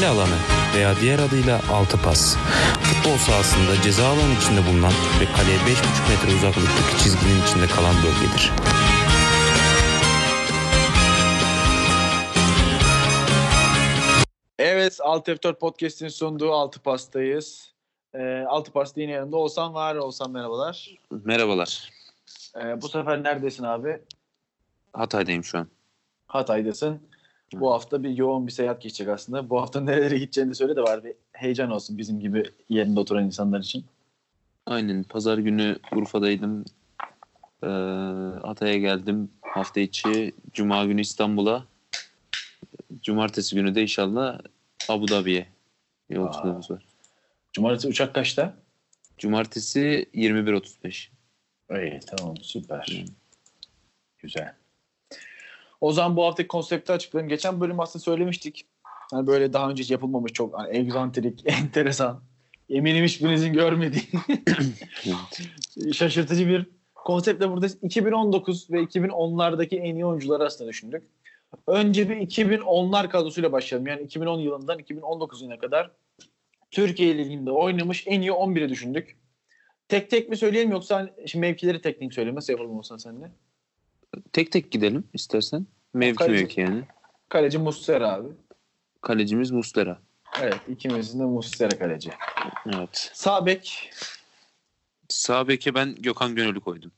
kale alanı veya diğer adıyla altı pas. Futbol sahasında ceza alanı içinde bulunan ve kaleye 5,5 metre uzaklıktaki çizginin içinde kalan bölgedir. Evet, Alt F4 Podcast'in sunduğu Altı Pasta'yız. Ee, Altı Pasta yine yanımda. Oğuzhan var. Oğuzhan merhabalar. Merhabalar. Ee, bu sefer neredesin abi? Hatay'dayım şu an. Hatay'dasın. Bu hafta bir yoğun bir seyahat geçecek aslında. Bu hafta nerelere gideceğini söyle de var bir heyecan olsun bizim gibi yerinde oturan insanlar için. Aynen. Pazar günü Urfa'daydım. Ee, Hatay'a geldim hafta içi. Cuma günü İstanbul'a. Cumartesi günü de inşallah Abu Dhabi'ye yolculuğumuz var. Cumartesi uçak kaçta? Cumartesi 21.35. İyi tamam süper. Güzel. O zaman bu haftaki konsepti açıklayayım. Geçen bölüm aslında söylemiştik. Yani böyle daha önce hiç yapılmamış çok hani egzantrik, enteresan. Eminim hiçbirinizin görmediği şaşırtıcı bir konseptle burada 2019 ve 2010'lardaki en iyi oyuncuları aslında düşündük. Önce bir 2010'lar kadrosuyla başlayalım. Yani 2010 yılından 2019 yılına kadar Türkiye Ligi'nde oynamış en iyi 11'i düşündük. Tek tek mi söyleyelim yoksa hani şimdi mevkileri tek tek. Nasıl yapalım olsan seninle? Tek tek gidelim istersen. Mevki Kaleci- mevki yani. Kaleci Muslera abi. Kalecimiz Mustera. Evet ikimizin de Muslera kaleci. Evet. Sağ bek Sağ beke ben Gökhan Gönül'ü koydum.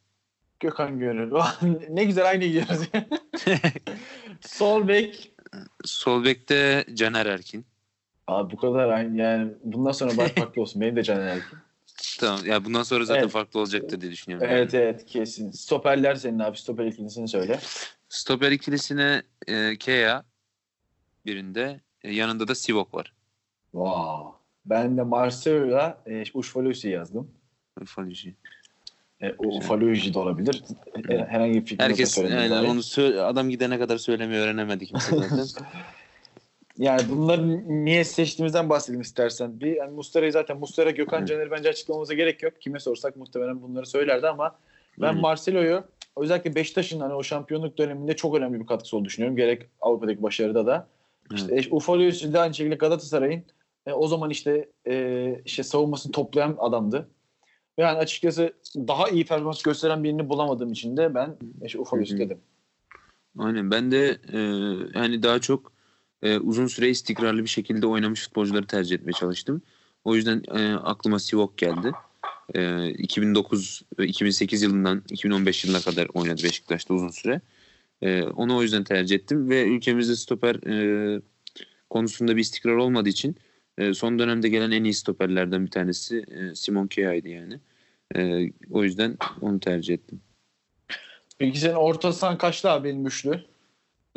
Gökhan Gönül. ne güzel aynı gidiyoruz. Sol bek Sol bekte Caner Erkin. Abi bu kadar aynı yani bundan sonra bak farklı olsun. Benim de Caner Erkin. Tamam. Ya bundan sonra zaten Evet. farklı olacaktır diye düşünüyorum. Evet evet kesin. Stoperler senin abi. Stoper ikilisini söyle. Stoper ikilisine e, Kea birinde e, yanında da Sivok var. Wow. Ben de Marcelo'yla e, Uşfalusi yazdım. Faluji. E, Uffalusi de olabilir. E, herhangi bir yok Herkes yani onu sö- adam gidene kadar söylemeyi öğrenemedi kimse zaten. Yani bunları niye seçtiğimizden bahsedelim istersen. Bir yani Muslera'yı zaten Muslera Gökhan. Caner'i bence açıklamamıza gerek yok. Kime sorsak muhtemelen bunları söylerdi ama ben. Marcelo'yu özellikle Beşiktaş'ın hani o şampiyonluk döneminde çok önemli bir katkısı olduğunu düşünüyorum. Gerek Avrupa'daki başarıda da. İşte Uffalusi de aynı şekilde Galatasaray'ın e, o zaman işte e, işte savunmasını toplayan adamdı. Yani açıkçası daha iyi performans gösteren birini bulamadığım için de ben işte hı. dedim. Aynen ben de e, yani daha çok e, uzun süre istikrarlı bir şekilde oynamış futbolcuları tercih etmeye çalıştım. O yüzden e, aklıma Sivok geldi. E, 2009 ve 2008 yılından 2015 yılına kadar oynadı Beşiktaş'ta uzun süre. E, onu o yüzden tercih ettim ve ülkemizde stoper e, konusunda bir istikrar olmadığı için e, son dönemde gelen en iyi stoperlerden bir tanesi e, Simon Kea'ydı yani. E, o yüzden onu tercih ettim. Peki senin orta sahan kaçtı abi benim üçlü?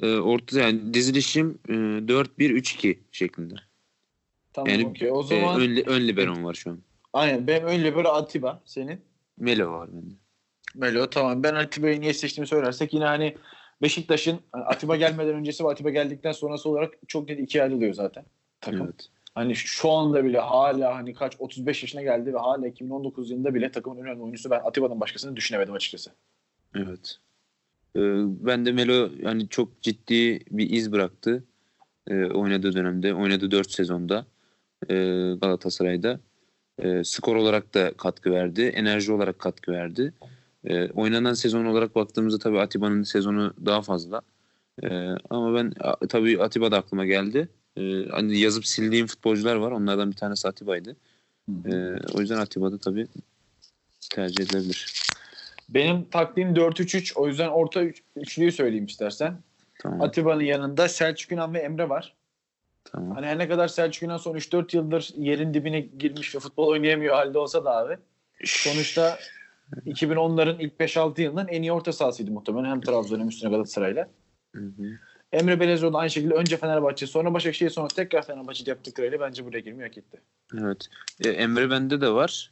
E, orta yani dizilişim e, 4-1-3-2 şeklinde. Tamam Yani okey. O e, zaman ön, li- ön liberom var şu an. aynen benim ön böyle Atiba senin. Melo var bende. Melo tamam. Ben Atiba'yı niye seçtiğimi söylersek yine hani Beşiktaş'ın hani Atiba gelmeden öncesi ve Atiba geldikten sonrası olarak çok net ikiye ayrılıyor zaten takım. Evet. Hani şu anda bile hala hani kaç 35 yaşına geldi ve hala 2019 yılında bile takımın önemli oyuncusu ben Atiba'dan başkasını düşünemedim açıkçası. Evet. E, ben de Melo yani çok ciddi bir iz bıraktı. E, oynadığı dönemde. Oynadığı 4 sezonda e, Galatasaray'da. E, skor olarak da katkı verdi. Enerji olarak katkı verdi. E, oynanan sezon olarak baktığımızda tabii Atiba'nın sezonu daha fazla. E, ama ben a, tabii Atiba da aklıma geldi. E, hani yazıp sildiğim futbolcular var. Onlardan bir tanesi Atiba'ydı. E, o yüzden Atiba'da tabii tercih edilebilir. Benim taktiğim 4-3-3 o yüzden orta üç, üçlüyü söyleyeyim istersen. Tamam. Atiba'nın yanında Selçuk İnan ve Emre var. tamam. Hani her ne kadar Selçuk İnan son 3-4 yıldır yerin dibine girmiş ve futbol oynayamıyor halde olsa da abi. Sonuçta 2010'ların ilk 5-6 yılının en iyi orta sahasıydı muhtemelen. Hem Trabzon hem üstüne Galatasaray'la. Hı hı. Emre Belezoğlu da aynı şekilde önce Fenerbahçe sonra Başakşehir sonra tekrar Fenerbahçe'de yaptıklarıyla bence buraya girmeyi hak etti. Evet. E, Emre bende de var.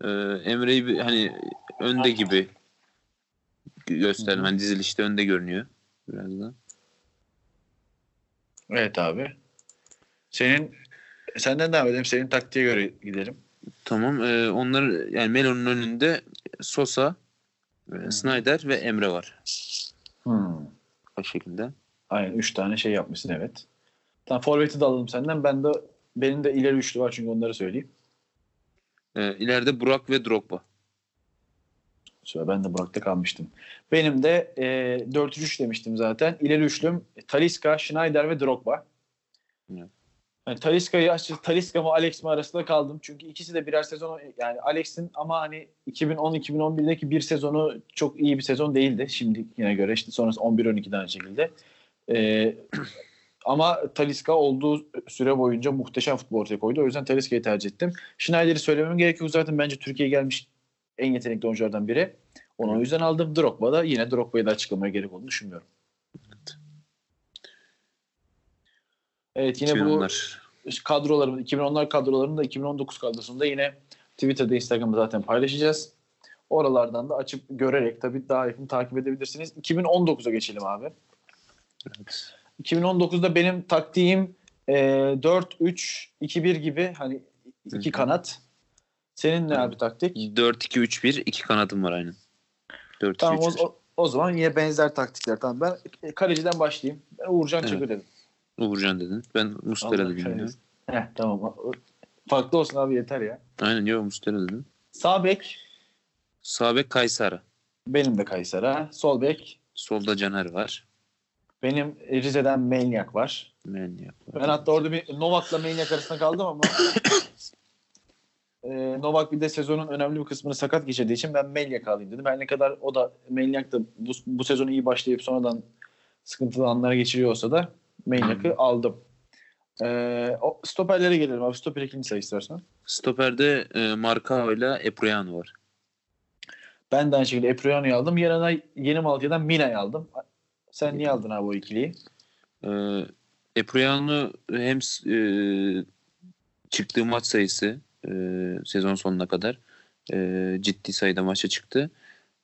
E, Emre'yi bir- hani önde gibi hı. Hani dizilişte önde görünüyor biraz da. Evet abi. Senin senden devam edelim. Senin taktiğe göre gidelim. Tamam. E, onlar yani Melo'nun önünde Sosa, e, Snyder ve Emre var. Hmm. O şekilde. Aynen 3 tane şey yapmışsın evet. Tamam forveti de alalım senden. Ben de benim de ileri üçlü var çünkü onları söyleyeyim. Ee, ileride Burak ve Drogba. Şöyle ben de Burak'ta kalmıştım. Benim de e, 4-3 demiştim zaten. İleri üçlüm Taliska, Schneider ve Drogba. Evet. Yani Taliska'yı açıkçası Taliska mı Alex mi arasında kaldım. Çünkü ikisi de birer sezon yani Alex'in ama hani 2010-2011'deki bir sezonu çok iyi bir sezon değildi. Şimdi yine göre işte sonrası 11-12'den aynı şekilde. Ee, ama Taliska olduğu süre boyunca muhteşem futbol ortaya koydu. O yüzden Taliska'yı tercih ettim. Schneider'i söylemem gerekiyor. Zaten bence Türkiye'ye gelmiş en yetenekli oyunculardan biri. Onu o yüzden aldım. Drogba da yine Drogba'yı da açıklamaya gerek olduğunu düşünmüyorum. Evet yine bu 2010'lar. kadrolarımız 2010'lar kadrolarını da 2019 kadrosunda yine Twitter'da Instagram'da zaten paylaşacağız. Oralardan da açıp görerek tabii daha yakın takip edebilirsiniz. 2019'a geçelim abi. Evet. 2019'da benim taktiğim e, 4-3-2-1 gibi hani iki Hı kanat. Senin ne Hı. abi taktik? 4-2-3-1 iki kanadım var aynen. 4-2-3-1. Tamam o, o, o zaman yine benzer taktikler. Tamam ben e, kaleciden başlayayım. Ben Uğurcan Evet. Çakır dedim. Uğurcan dedin. Ben Mustera dedim. Heh, tamam. Farklı olsun abi yeter ya. Aynen yok Mustera dedim. Sağ bek Sağ bek Kaysara. benim de Kaysera. Sol bek Solda Caner var. Benim Rize'den Melnyak var. Menyak var. Ben hatta orada bir Novak'la Melnyak arasında kaldım ama e, Novak bir de sezonun önemli bir kısmını sakat geçirdiği için ben Melnyak alayım dedim. Her ne kadar o da Melnyak da bu, bu sezonu iyi başlayıp sonradan sıkıntılı anlara geçiriyor olsa da Melnyak'ı aldım. E, o stoperlere gelelim abi. Stoper ikinci say istersen. Stoper'de e, Marcao ile Eproyano var. Ben de aynı şekilde Eproyano'yu aldım. Yanına yeni Malatya'dan Mina'yı aldım. Sen niye aldın abi o ikiliyi? E, Eproyano hem e, çıktığı maç sayısı e, sezon sonuna kadar e, ciddi sayıda maça çıktı.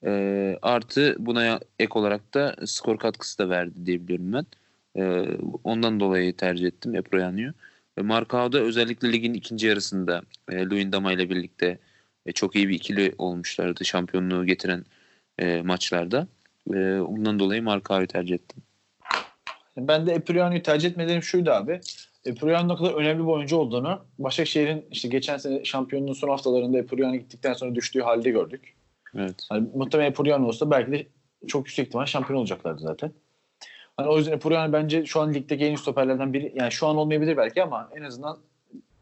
E, artı buna ek olarak da skor katkısı da verdi diye biliyorum ben. E, ondan dolayı tercih ettim Eproyano'yu. E, Marcao'da özellikle ligin ikinci yarısında e, Luyendama ile birlikte e, çok iyi bir ikili olmuşlardı şampiyonluğu getiren e, maçlarda. E, ondan dolayı Marcao'yu tercih ettim. Ben de Epriano'yu tercih etmediğim şuydu abi. Epriano'nun ne kadar önemli bir oyuncu olduğunu Başakşehir'in işte geçen sene şampiyonluğun son haftalarında Epriano gittikten sonra düştüğü halde gördük. Evet. Hani muhtemelen Epriano olsa belki de çok yüksek ihtimal şampiyon olacaklardı zaten. Hani o yüzden Epriano bence şu an ligdeki en iyi stoperlerden biri. Yani şu an olmayabilir belki ama en azından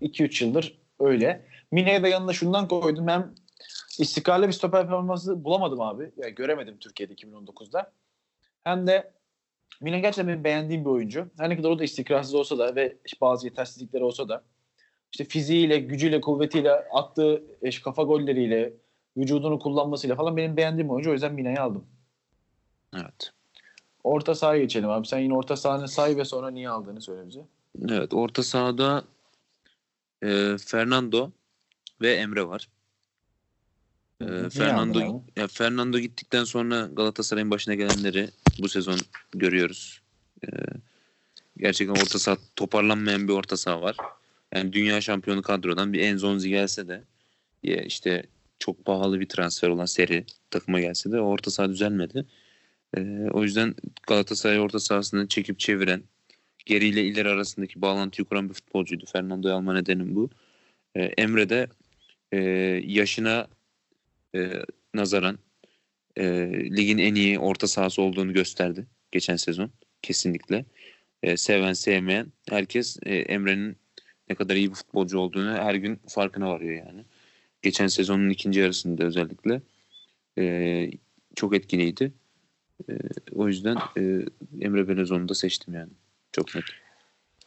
2-3 yıldır öyle. Mine'ye de yanına şundan koydum. Ben istikrarlı bir stoper performansı bulamadım abi. Yani göremedim Türkiye'de 2019'da. Hem de Mine gerçekten benim beğendiğim bir oyuncu. Her ne kadar o da istikrarsız olsa da ve bazı yetersizlikleri olsa da işte fiziğiyle, gücüyle, kuvvetiyle, attığı e, kafa golleriyle, vücudunu kullanmasıyla falan benim beğendiğim oyuncu. O yüzden Mine'yi aldım. Evet. Orta sahaya geçelim abi. Sen yine orta sahanı say ve sonra niye aldığını söyle bize. Evet. Orta sahada e, Fernando ve Emre var. E, Niye Fernando ya Fernando gittikten sonra Galatasaray'ın başına gelenleri bu sezon görüyoruz. E, gerçekten orta saha toparlanmayan bir orta saha var. Yani dünya şampiyonu kadrodan bir Enzonzi gelse de ya işte çok pahalı bir transfer olan seri takıma gelse de orta saha düzelmedi. E, o yüzden Galatasaray orta sahasını çekip çeviren geriyle ileri arasındaki bağlantıyı kuran bir futbolcuydu. Fernando'yu alma nedenim bu. E, Emre de e, yaşına e, nazaran e, ligin en iyi orta sahası olduğunu gösterdi geçen sezon. Kesinlikle. E, seven sevmeyen herkes e, Emre'nin ne kadar iyi bir futbolcu olduğunu her gün farkına varıyor yani. Geçen sezonun ikinci yarısında özellikle e, çok etkiliydi. E, o yüzden e, Emre Belözoğlu'nu da seçtim yani. Çok net.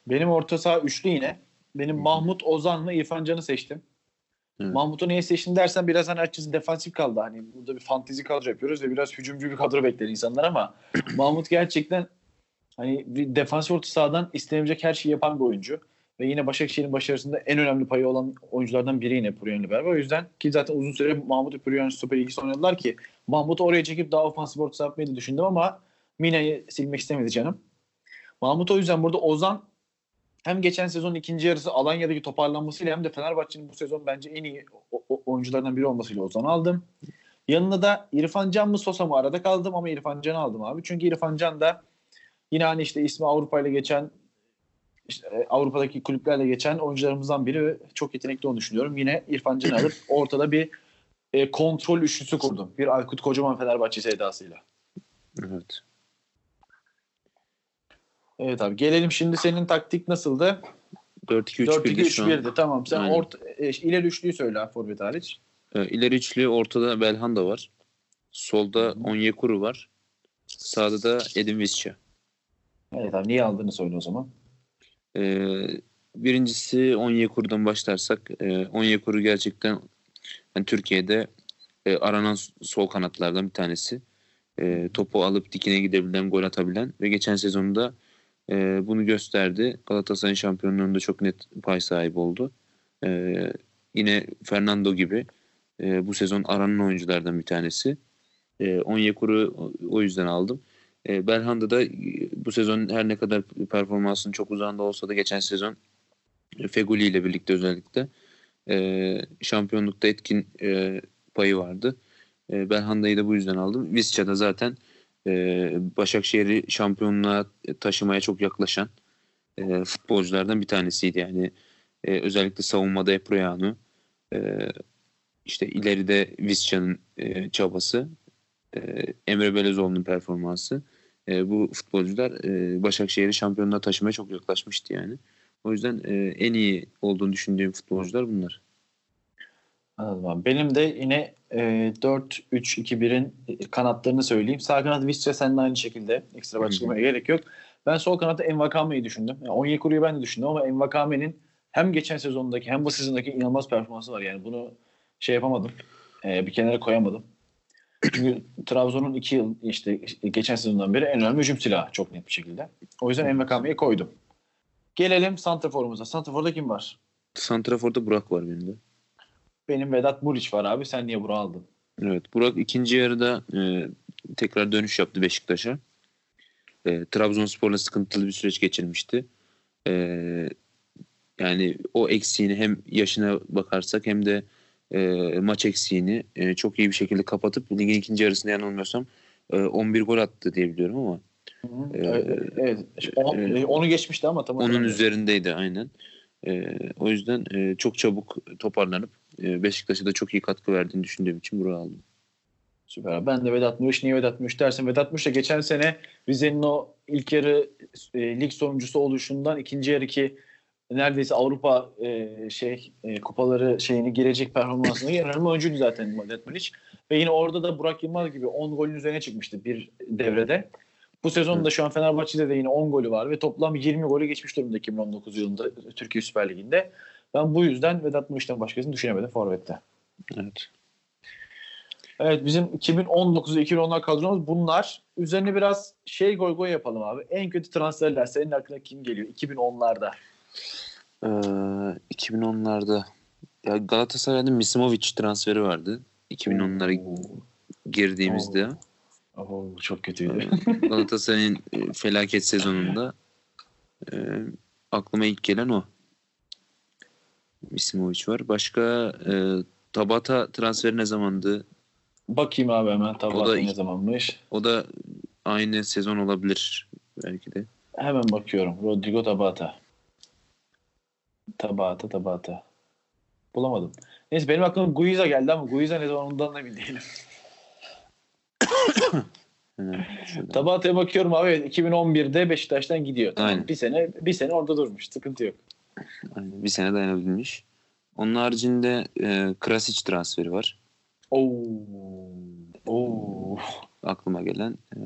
Benim orta saha üçlü yine. Benim Mahmut Ozan'la İrfan Can'ı seçtim. Evet. Mahmut'u niye seçtim dersen biraz hani açıkçası defansif kaldı. Hani burada bir fantezi kadro yapıyoruz ve biraz hücumcu bir kadro bekler insanlar ama Mahmut gerçekten hani bir defansif orta sahadan istenebilecek her şeyi yapan bir oyuncu. Ve yine Başakşehir'in başarısında en önemli payı olan oyunculardan biri yine Puryan'la beraber. O yüzden ki zaten uzun süre Mahmut ve Puryan stoper ilgisi oynadılar ki Mahmut'u oraya çekip daha ofansif orta saha yapmayı düşündüm ama Mina'yı silmek istemedi canım. Mahmut o yüzden burada Ozan hem geçen sezonun ikinci yarısı Alanya'daki toparlanmasıyla hem de Fenerbahçe'nin bu sezon bence en iyi o- o- oyunculardan biri olmasıyla Ozan'ı aldım. Yanına da İrfan Can mı Sosa mı arada kaldım ama İrfan Can'ı aldım abi. Çünkü İrfan Can da yine hani işte ismi Avrupa ile geçen işte e, Avrupa'daki kulüplerle geçen oyuncularımızdan biri ve çok yetenekli olduğunu düşünüyorum. Yine İrfan Can'ı alıp ortada bir e, kontrol üçlüsü kurdum. Bir Aykut Kocaman Fenerbahçe edasıyla. Evet. Evet abi gelelim şimdi senin taktik nasıldı? 4-2-3-1'de şu an. 4-2-3-1'di tamam. Sen Aynen. orta, e, ileri üçlüyü söyle forvet hariç. Ee, İleri üçlü ortada Belhanda var. Solda Onyekuru var. Sağda da Edin Visca. Evet abi niye aldığını söyle o zaman. Ee, birincisi Onyekuru'dan başlarsak e, Onyekuru gerçekten yani Türkiye'de e, aranan sol kanatlardan bir tanesi. E, topu alıp dikine gidebilen, gol atabilen ve geçen sezonda e, bunu gösterdi. Galatasaray'ın şampiyonluğunda çok net pay sahibi oldu. E, yine Fernando gibi e, bu sezon aranan oyunculardan bir tanesi. E, Onyekuru o- yüzden aldım. E, Belhanda da e, bu sezon her ne kadar performansının çok uzağında olsa da geçen sezon e, Feguli ile birlikte özellikle e, şampiyonlukta etkin e, payı vardı. E, Belhanda'yı da bu yüzden aldım. Visca'da zaten e, Başakşehir'i şampiyonluğa taşımaya çok yaklaşan e, futbolculardan bir tanesiydi. Yani e, özellikle savunmada Eproyanu, e, işte ileride Visca'nın e, çabası, e, Emre Belezoğlu'nun performansı. E, bu futbolcular e, Başakşehir'i şampiyonluğa taşımaya çok yaklaşmıştı yani. O yüzden e, en iyi olduğunu düşündüğüm futbolcular bunlar. Anladım abi. Benim de yine e, 4-3-2-1'in kanatlarını söyleyeyim. Sağ kanat Visca sen de aynı şekilde. Ekstra açıklamaya gerek yok. Ben sol kanatta Envakame'yi düşündüm. Yani Onyekuru'yu ben de düşündüm ama Envakame'nin hem geçen sezondaki hem bu sezondaki inanılmaz performansı var. Yani bunu şey yapamadım. e, bir kenara koyamadım. Çünkü Trabzon'un iki yıl işte geçen sezondan beri en önemli hücum silahı çok net bir şekilde. O yüzden Envakame'yi koydum. Gelelim Santrafor'umuza. Santrafor'da kim var? Santrafor'da Burak var benim de. Benim Vedat Muriç var abi. Sen niye Burak'ı aldın? Evet. Burak ikinci yarıda e, tekrar dönüş yaptı Beşiktaş'a. E, Trabzonspor'la sıkıntılı bir süreç geçirmişti. E, yani o eksiğini hem yaşına bakarsak hem de e, maç eksiğini e, çok iyi bir şekilde kapatıp ligin ikinci yarısında yanılmıyorsam e, 11 gol attı diye biliyorum ama Hı, Ee, evet. evet. On- evet. Onu geçmişti ama tam onun üzerindeydi aynen. E, o yüzden e, çok çabuk toparlanıp e, Beşiktaş'a da çok iyi katkı verdiğini düşündüğüm için Burak'ı aldım. Süper. Ben de Vedat Muriç. Niye Vedat Muriç dersin? Vedat Muriç de geçen sene Rize'nin o ilk yarı e, lig sonuncusu oluşundan ikinci yarı ki neredeyse Avrupa e, şey e, kupaları şeyini girecek performansını en önemli oyuncuydu zaten Vedat Muriç. Ve yine orada da Burak Yılmaz gibi 10 golün üzerine çıkmıştı bir devrede. Bu sezonda şu an Fenerbahçe'de de yine 10 golü var ve toplam 20 golü geçmiş durumda 2019 yılında Türkiye Süper Ligi'nde. Ben bu yüzden Vedat Muriç'ten başkasını düşünemedim Forvet'te. Evet. Evet bizim 2019 ve 2010'lar kadromuz bunlar. Üzerine biraz şey goy goy yapalım abi. En kötü transferler senin aklına kim geliyor 2010'larda? Ee, 2010'larda ya Galatasaray'da Misimovic transferi vardı. 2010'lara girdiğimizde. Oo, çok kötüydü. Galatasaray'ın e, felaket sezonunda e, aklıma ilk gelen o. Misimovic var. Başka e, Tabata transferi ne zamandı? Bakayım abi hemen O tabağı da- ne zamanmış. O da aynı sezon olabilir belki de. Hemen bakıyorum. Rodrigo Tabata. Tabata Tabata. Bulamadım. Neyse benim aklıma Guiza geldi ama Guiza ne zaman ondan da şuradan. Tabata'ya bakıyorum abi evet, 2011'de Beşiktaş'tan gidiyor. Tamam, Aynen. Bir sene bir sene orada durmuş. Sıkıntı yok. Aynen, bir sene dayanabilmiş. Onun haricinde e, Krasic transferi var. Oo. Oo. aklıma gelen. Ee,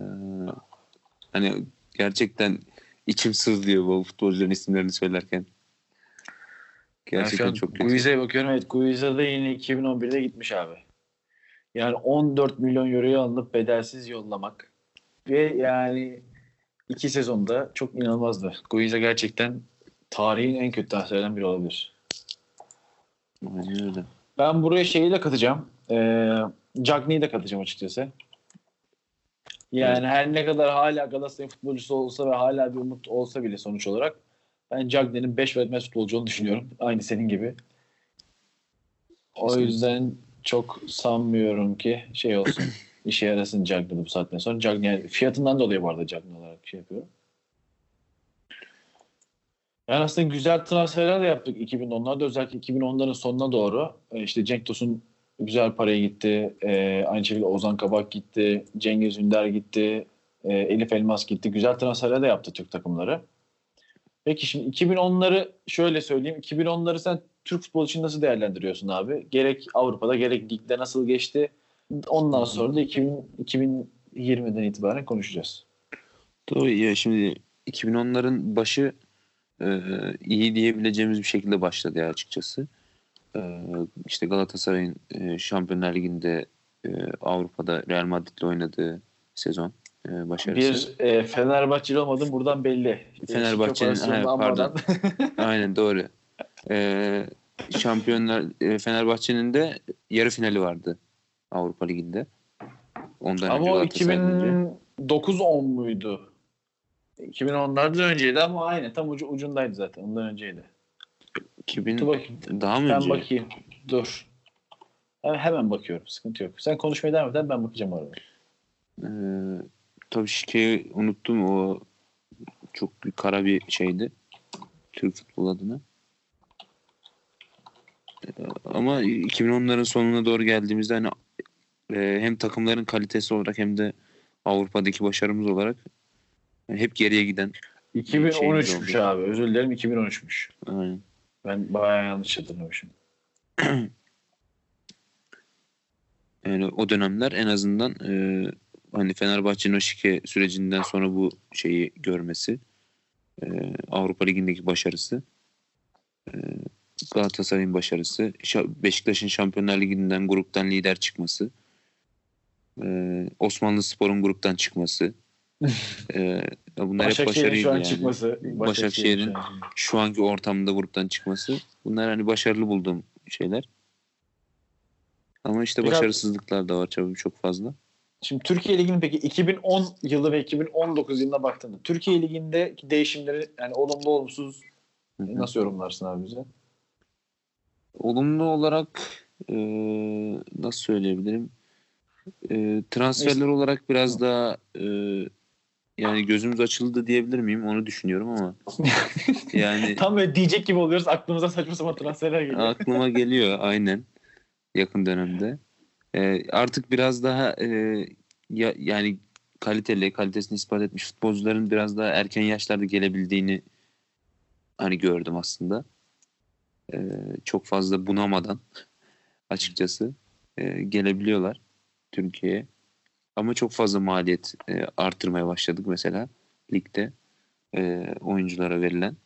hani gerçekten içim sızlıyor bu futbolcuların isimlerini söylerken. Gerçekten çok kötü. Guiza'ya bakıyorum. Evet Guiza da yine 2011'de gitmiş abi. Yani 14 milyon euroya alınıp bedelsiz yollamak. Ve yani iki sezonda çok inanılmazdı. Guiza gerçekten tarihin en kötü transferlerinden biri olabilir. Öyle. Ben buraya şeyi de katacağım. Ee, Cagney'i de katacağım açıkçası. Yani her ne kadar hala Galatasaray futbolcusu olsa ve hala bir umut olsa bile sonuç olarak ben Cagney'in 5 vermez futbolcu olduğunu düşünüyorum. Aynı senin gibi. O yüzden çok sanmıyorum ki şey olsun. işe yarasın Cagney'de bu saatten sonra. Cagney fiyatından dolayı bu arada Cagney olarak şey yapıyorum. Yani aslında güzel transferler de yaptık 2010'larda. Özellikle 2010'ların sonuna doğru. E, işte Cenk Tosun güzel paraya gitti. E, aynı şekilde Ozan Kabak gitti. Cengiz Ünder gitti. E, Elif Elmas gitti. Güzel transferler de yaptı Türk takımları. Peki şimdi 2010'ları şöyle söyleyeyim. 2010'ları sen Türk futbolu için nasıl değerlendiriyorsun abi? Gerek Avrupa'da gerek ligde nasıl geçti? Ondan sonra da 2000, 2020'den itibaren konuşacağız. Doğru ya şimdi 2010'ların başı e, iyi diyebileceğimiz bir şekilde başladı ya açıkçası. E, işte Galatasaray'ın e, Şampiyonlar Ligi'nde e, Avrupa'da Real Madrid'le oynadığı sezon e, başarısı. Bir e, Fenerbahçeli olmadım buradan belli. Fenerbahçe'nin Şike he, pardon. Aynen doğru. E, Şampiyonlar e, Fenerbahçe'nin de yarı finali vardı Avrupa Ligi'nde. Ondan Ama o Galatasaray'dan önce. 2009-10 muydu? 2010'lardan önceydi ama aynı tam ucu, ucundaydı zaten. Ondan önceydi. 2000 Dur bakayım. daha mı Ben önce? bakayım. Dur. Ben hemen bakıyorum. Sıkıntı yok. Sen konuşmaya devam et. Ben bakacağım orada. Ee, tabii şikeyi unuttum. O çok bir kara bir şeydi. Türk futbol adına. Ee, ama 2010'ların sonuna doğru geldiğimizde hani e, hem takımların kalitesi olarak hem de Avrupa'daki başarımız olarak hep geriye giden. 2013'müş oldu. abi. Özür dilerim 2013'müş. Aynen. Ben bayağı yanlış hatırlamışım. Yani o dönemler en azından e, hani Fenerbahçe'nin o şike sürecinden sonra bu şeyi görmesi e, Avrupa Ligi'ndeki başarısı e, Galatasaray'ın başarısı Şa- Beşiktaş'ın Şampiyonlar Ligi'nden gruptan lider çıkması e, Osmanlı Spor'un gruptan çıkması e, bunlar hep Başakşehir'in başarıydı şu an yani. çıkması. Başakşehir'in şu an- şu anki ortamda gruptan çıkması bunlar hani başarılı bulduğum şeyler. Ama işte Biraz- başarısızlıklar da var tabii çok fazla. Şimdi Türkiye Ligi'nin peki 2010 yılı ve 2019 yılına baktığında Türkiye Ligi'ndeki değişimleri yani olumlu olumsuz Hı hı. nasıl yorumlarsın abi bize? Olumlu olarak e, nasıl söyleyebilirim? E, transferler olarak biraz daha e, yani gözümüz açıldı diyebilir miyim? Onu düşünüyorum ama yani Tam böyle diyecek gibi oluyoruz. Aklımıza saçma sapan transferler geliyor. aklıma geliyor aynen yakın dönemde. E, artık biraz daha e, ya, yani kaliteli, kalitesini ispat etmiş futbolcuların biraz daha erken yaşlarda gelebildiğini hani gördüm aslında. E, çok fazla bunamadan açıkçası e, gelebiliyorlar Türkiye'ye. Ama çok fazla maliyet e, artırmaya başladık mesela ligde e, oyunculara verilen.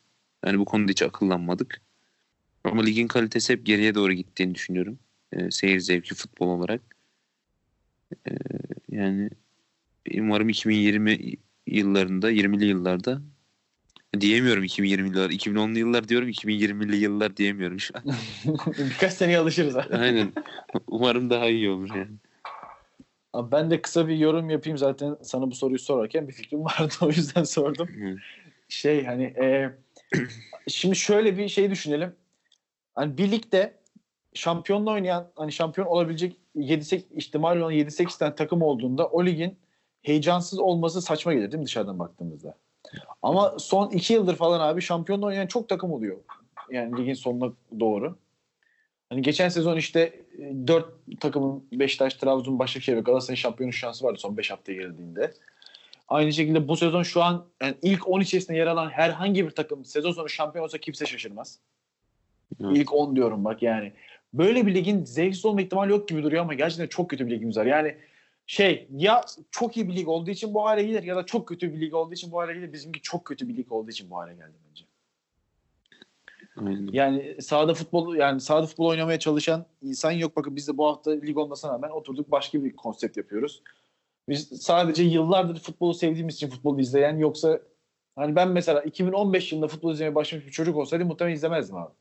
Yani bu konuda hiç akıllanmadık. Ama ligin kalitesi hep geriye doğru gittiğini düşünüyorum. E, seyir zevki futbol olarak. E, yani umarım 2020 yıllarında, 20'li yıllarda diyemiyorum 2020'li yıllar. 2010'lu yıllar diyorum, 2020'li yıllar diyemiyorum şu an. Birkaç seneye alışırız. Aynen. Umarım daha iyi olur yani. Abi ben de kısa bir yorum yapayım zaten sana bu soruyu sorarken bir fikrim vardı o yüzden sordum. Şey hani e, şimdi şöyle bir şey düşünelim. Hani bir ligde şampiyonla oynayan hani şampiyon olabilecek 7 ihtimal olan 7-8 tane takım olduğunda o ligin heyecansız olması saçma gelir değil mi dışarıdan baktığımızda? Ama son 2 yıldır falan abi şampiyonla oynayan çok takım oluyor. Yani ligin sonuna doğru. Hani geçen sezon işte 4 takımın Beşiktaş, Trabzon, Başakşehir ve Galatasaray şampiyonu şansı vardı son 5 haftaya geldiğinde. Aynı şekilde bu sezon şu an yani ilk 10 içerisinde yer alan herhangi bir takım sezon sonu şampiyon olsa kimse şaşırmaz. Evet. İlk 10 diyorum bak yani. Böyle bir ligin zevksiz olma ihtimali yok gibi duruyor ama gerçekten çok kötü bir ligimiz var. Yani şey ya çok iyi bir lig olduğu için bu hale gelir ya da çok kötü bir lig olduğu için bu hale gelir. Bizimki çok kötü bir lig olduğu için bu hale geldi bence. Aynen. Yani sahada futbol yani sahada futbol oynamaya çalışan insan yok. Bakın biz de bu hafta lig olmasına rağmen oturduk başka bir konsept yapıyoruz. Biz sadece yıllardır futbolu sevdiğimiz için futbolu izleyen yoksa hani ben mesela 2015 yılında futbol izlemeye başlamış bir çocuk olsaydım muhtemelen izlemezdim abi.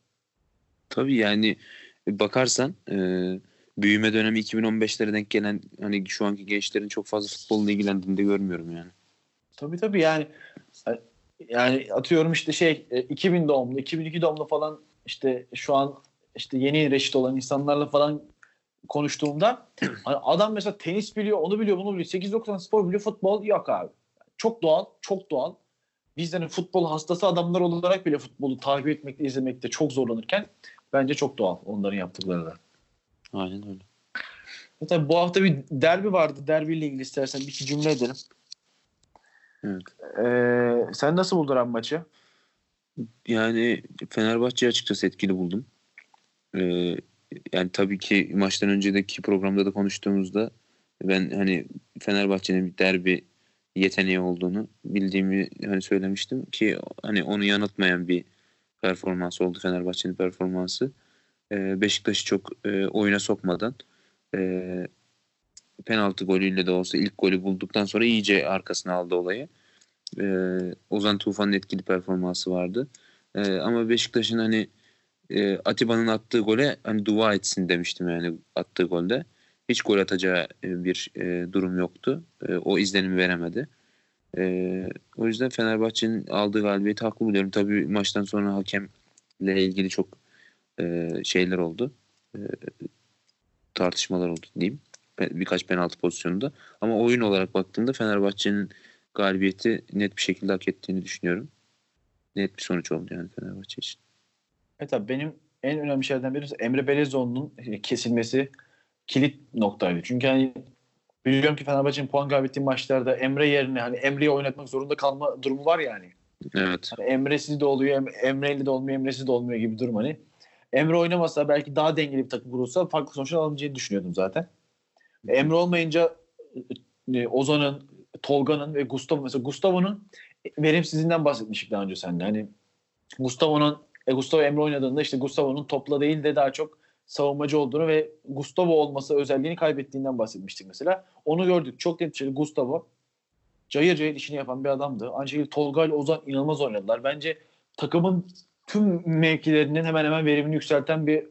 Tabii yani bakarsan e, büyüme dönemi 2015'lere denk gelen hani şu anki gençlerin çok fazla futbolla ilgilendiğini de görmüyorum yani. Tabii tabii yani yani atıyorum işte şey e, 2000 doğumlu, 2002 doğumlu falan işte şu an işte yeni reşit olan insanlarla falan konuştuğumda hani adam mesela tenis biliyor, onu biliyor, bunu biliyor. 8-9 tane spor biliyor, futbol yok abi. Çok doğal, çok doğal. biz hani futbol hastası adamlar olarak bile futbolu takip etmekte, izlemekte çok zorlanırken bence çok doğal onların yaptıkları da. Aynen öyle. Mesela bu hafta bir derbi vardı. Derbiyle ilgili istersen bir iki cümle edelim. Evet. Ee, sen nasıl buldun abi maçı? Yani Fenerbahçe'yi açıkçası etkili buldum. Ee, yani tabii ki maçtan önceki programda da konuştuğumuzda ben hani Fenerbahçe'nin bir derbi yeteneği olduğunu bildiğimi hani söylemiştim ki hani onu yanıltmayan bir performans oldu Fenerbahçe'nin performansı. Ee, Beşiktaş'ı çok e, oyuna sokmadan e, penaltı golüyle de olsa ilk golü bulduktan sonra iyice arkasına aldı olayı. Ee, Ozan Tufan'ın etkili performansı vardı. Ee, ama Beşiktaş'ın hani e, Atiba'nın attığı gole hani dua etsin demiştim yani attığı golde. Hiç gol atacağı e, bir e, durum yoktu. E, o izlenimi veremedi. E, o yüzden Fenerbahçe'nin aldığı galibiyeti haklı buluyorum. Tabii maçtan sonra hakemle ilgili çok e, şeyler oldu. E, tartışmalar oldu diyeyim. Birkaç penaltı pozisyonunda. Ama oyun olarak baktığımda Fenerbahçe'nin galibiyeti net bir şekilde hak ettiğini düşünüyorum. Net bir sonuç oldu yani Fenerbahçe için. Evet abi benim en önemli şeylerden birisi Emre Belezoğlu'nun kesilmesi kilit noktaydı. Çünkü hani biliyorum ki Fenerbahçe'nin puan kaybettiği maçlarda Emre yerine hani Emre'yi oynatmak zorunda kalma durumu var yani. Evet. Hani Emre'siz de oluyor, Em- Emre'li de olmuyor, Emre'siz de olmuyor gibi durum hani. Emre oynamasa belki daha dengeli bir takım kurulsa farklı sonuçlar alabileceğini düşünüyordum zaten. Emre olmayınca e, Ozan'ın, Tolga'nın ve Gustavo mesela Gustavo'nun verimsizliğinden bahsetmiştik daha önce seninle. Hani Gustavo'nun e, Gustavo Emre oynadığında işte Gustavo'nun topla değil de daha çok savunmacı olduğunu ve Gustavo olması özelliğini kaybettiğinden bahsetmiştik mesela. Onu gördük. Çok net bir şekilde Gustavo cayır cayır işini yapan bir adamdı. Şekilde Tolga ile Ozan inanılmaz oynadılar. Bence takımın tüm mevkilerinin hemen hemen verimini yükselten bir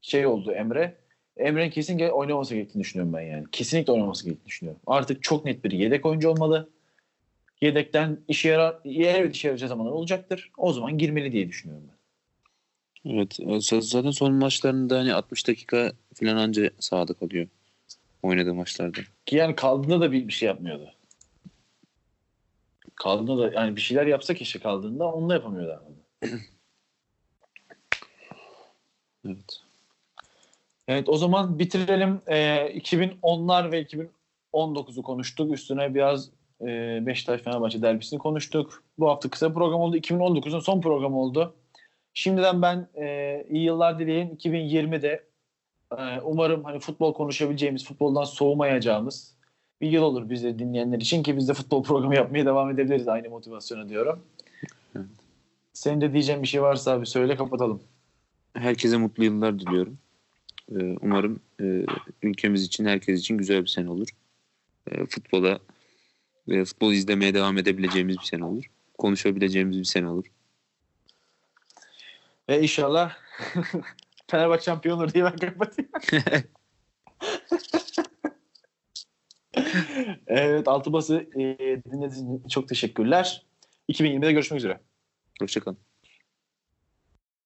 şey oldu Emre. Emre'nin kesinlikle oynaması gerektiğini düşünüyorum ben yani. Kesinlikle oynaması gerektiğini düşünüyorum. Artık çok net bir yedek oyuncu olmalı. Yedekten işe yarar, evet işe yarayacağı zamanlar olacaktır. O zaman girmeli diye düşünüyorum ben. Evet. Zaten son maçlarında hani 60 dakika falan anca sahada kalıyor. Oynadığı maçlarda. Ki yani kaldığında da bir, bir şey yapmıyordu. Kaldığında da yani bir şeyler yapsa keşke kaldığında onu da yapamıyordu. Evet. Evet o zaman bitirelim. Ee, 2010'lar ve 2019'u konuştuk. Üstüne biraz e, Beşiktaş Fenerbahçe derbisini konuştuk. Bu hafta kısa program oldu. 2019'un son programı oldu. Şimdiden ben e, iyi yıllar dileyim. 2020'de e, umarım hani futbol konuşabileceğimiz, futboldan soğumayacağımız bir yıl olur bizi dinleyenler için ki biz de futbol programı yapmaya devam edebiliriz aynı motivasyona diyorum. Evet. Senin de diyeceğin bir şey varsa abi söyle kapatalım. Herkese mutlu yıllar diliyorum. Ee, umarım e, ülkemiz için, herkes için güzel bir sene olur. E, futbola ve futbol izlemeye devam edebileceğimiz bir sene olur. Konuşabileceğimiz bir sene olur. Ve inşallah Fenerbahçe şampiyon olur diye ben kapatayım. evet Altı Bas'ı e, dinlediğiniz için çok teşekkürler. 2020'de görüşmek üzere. Hoşçakalın.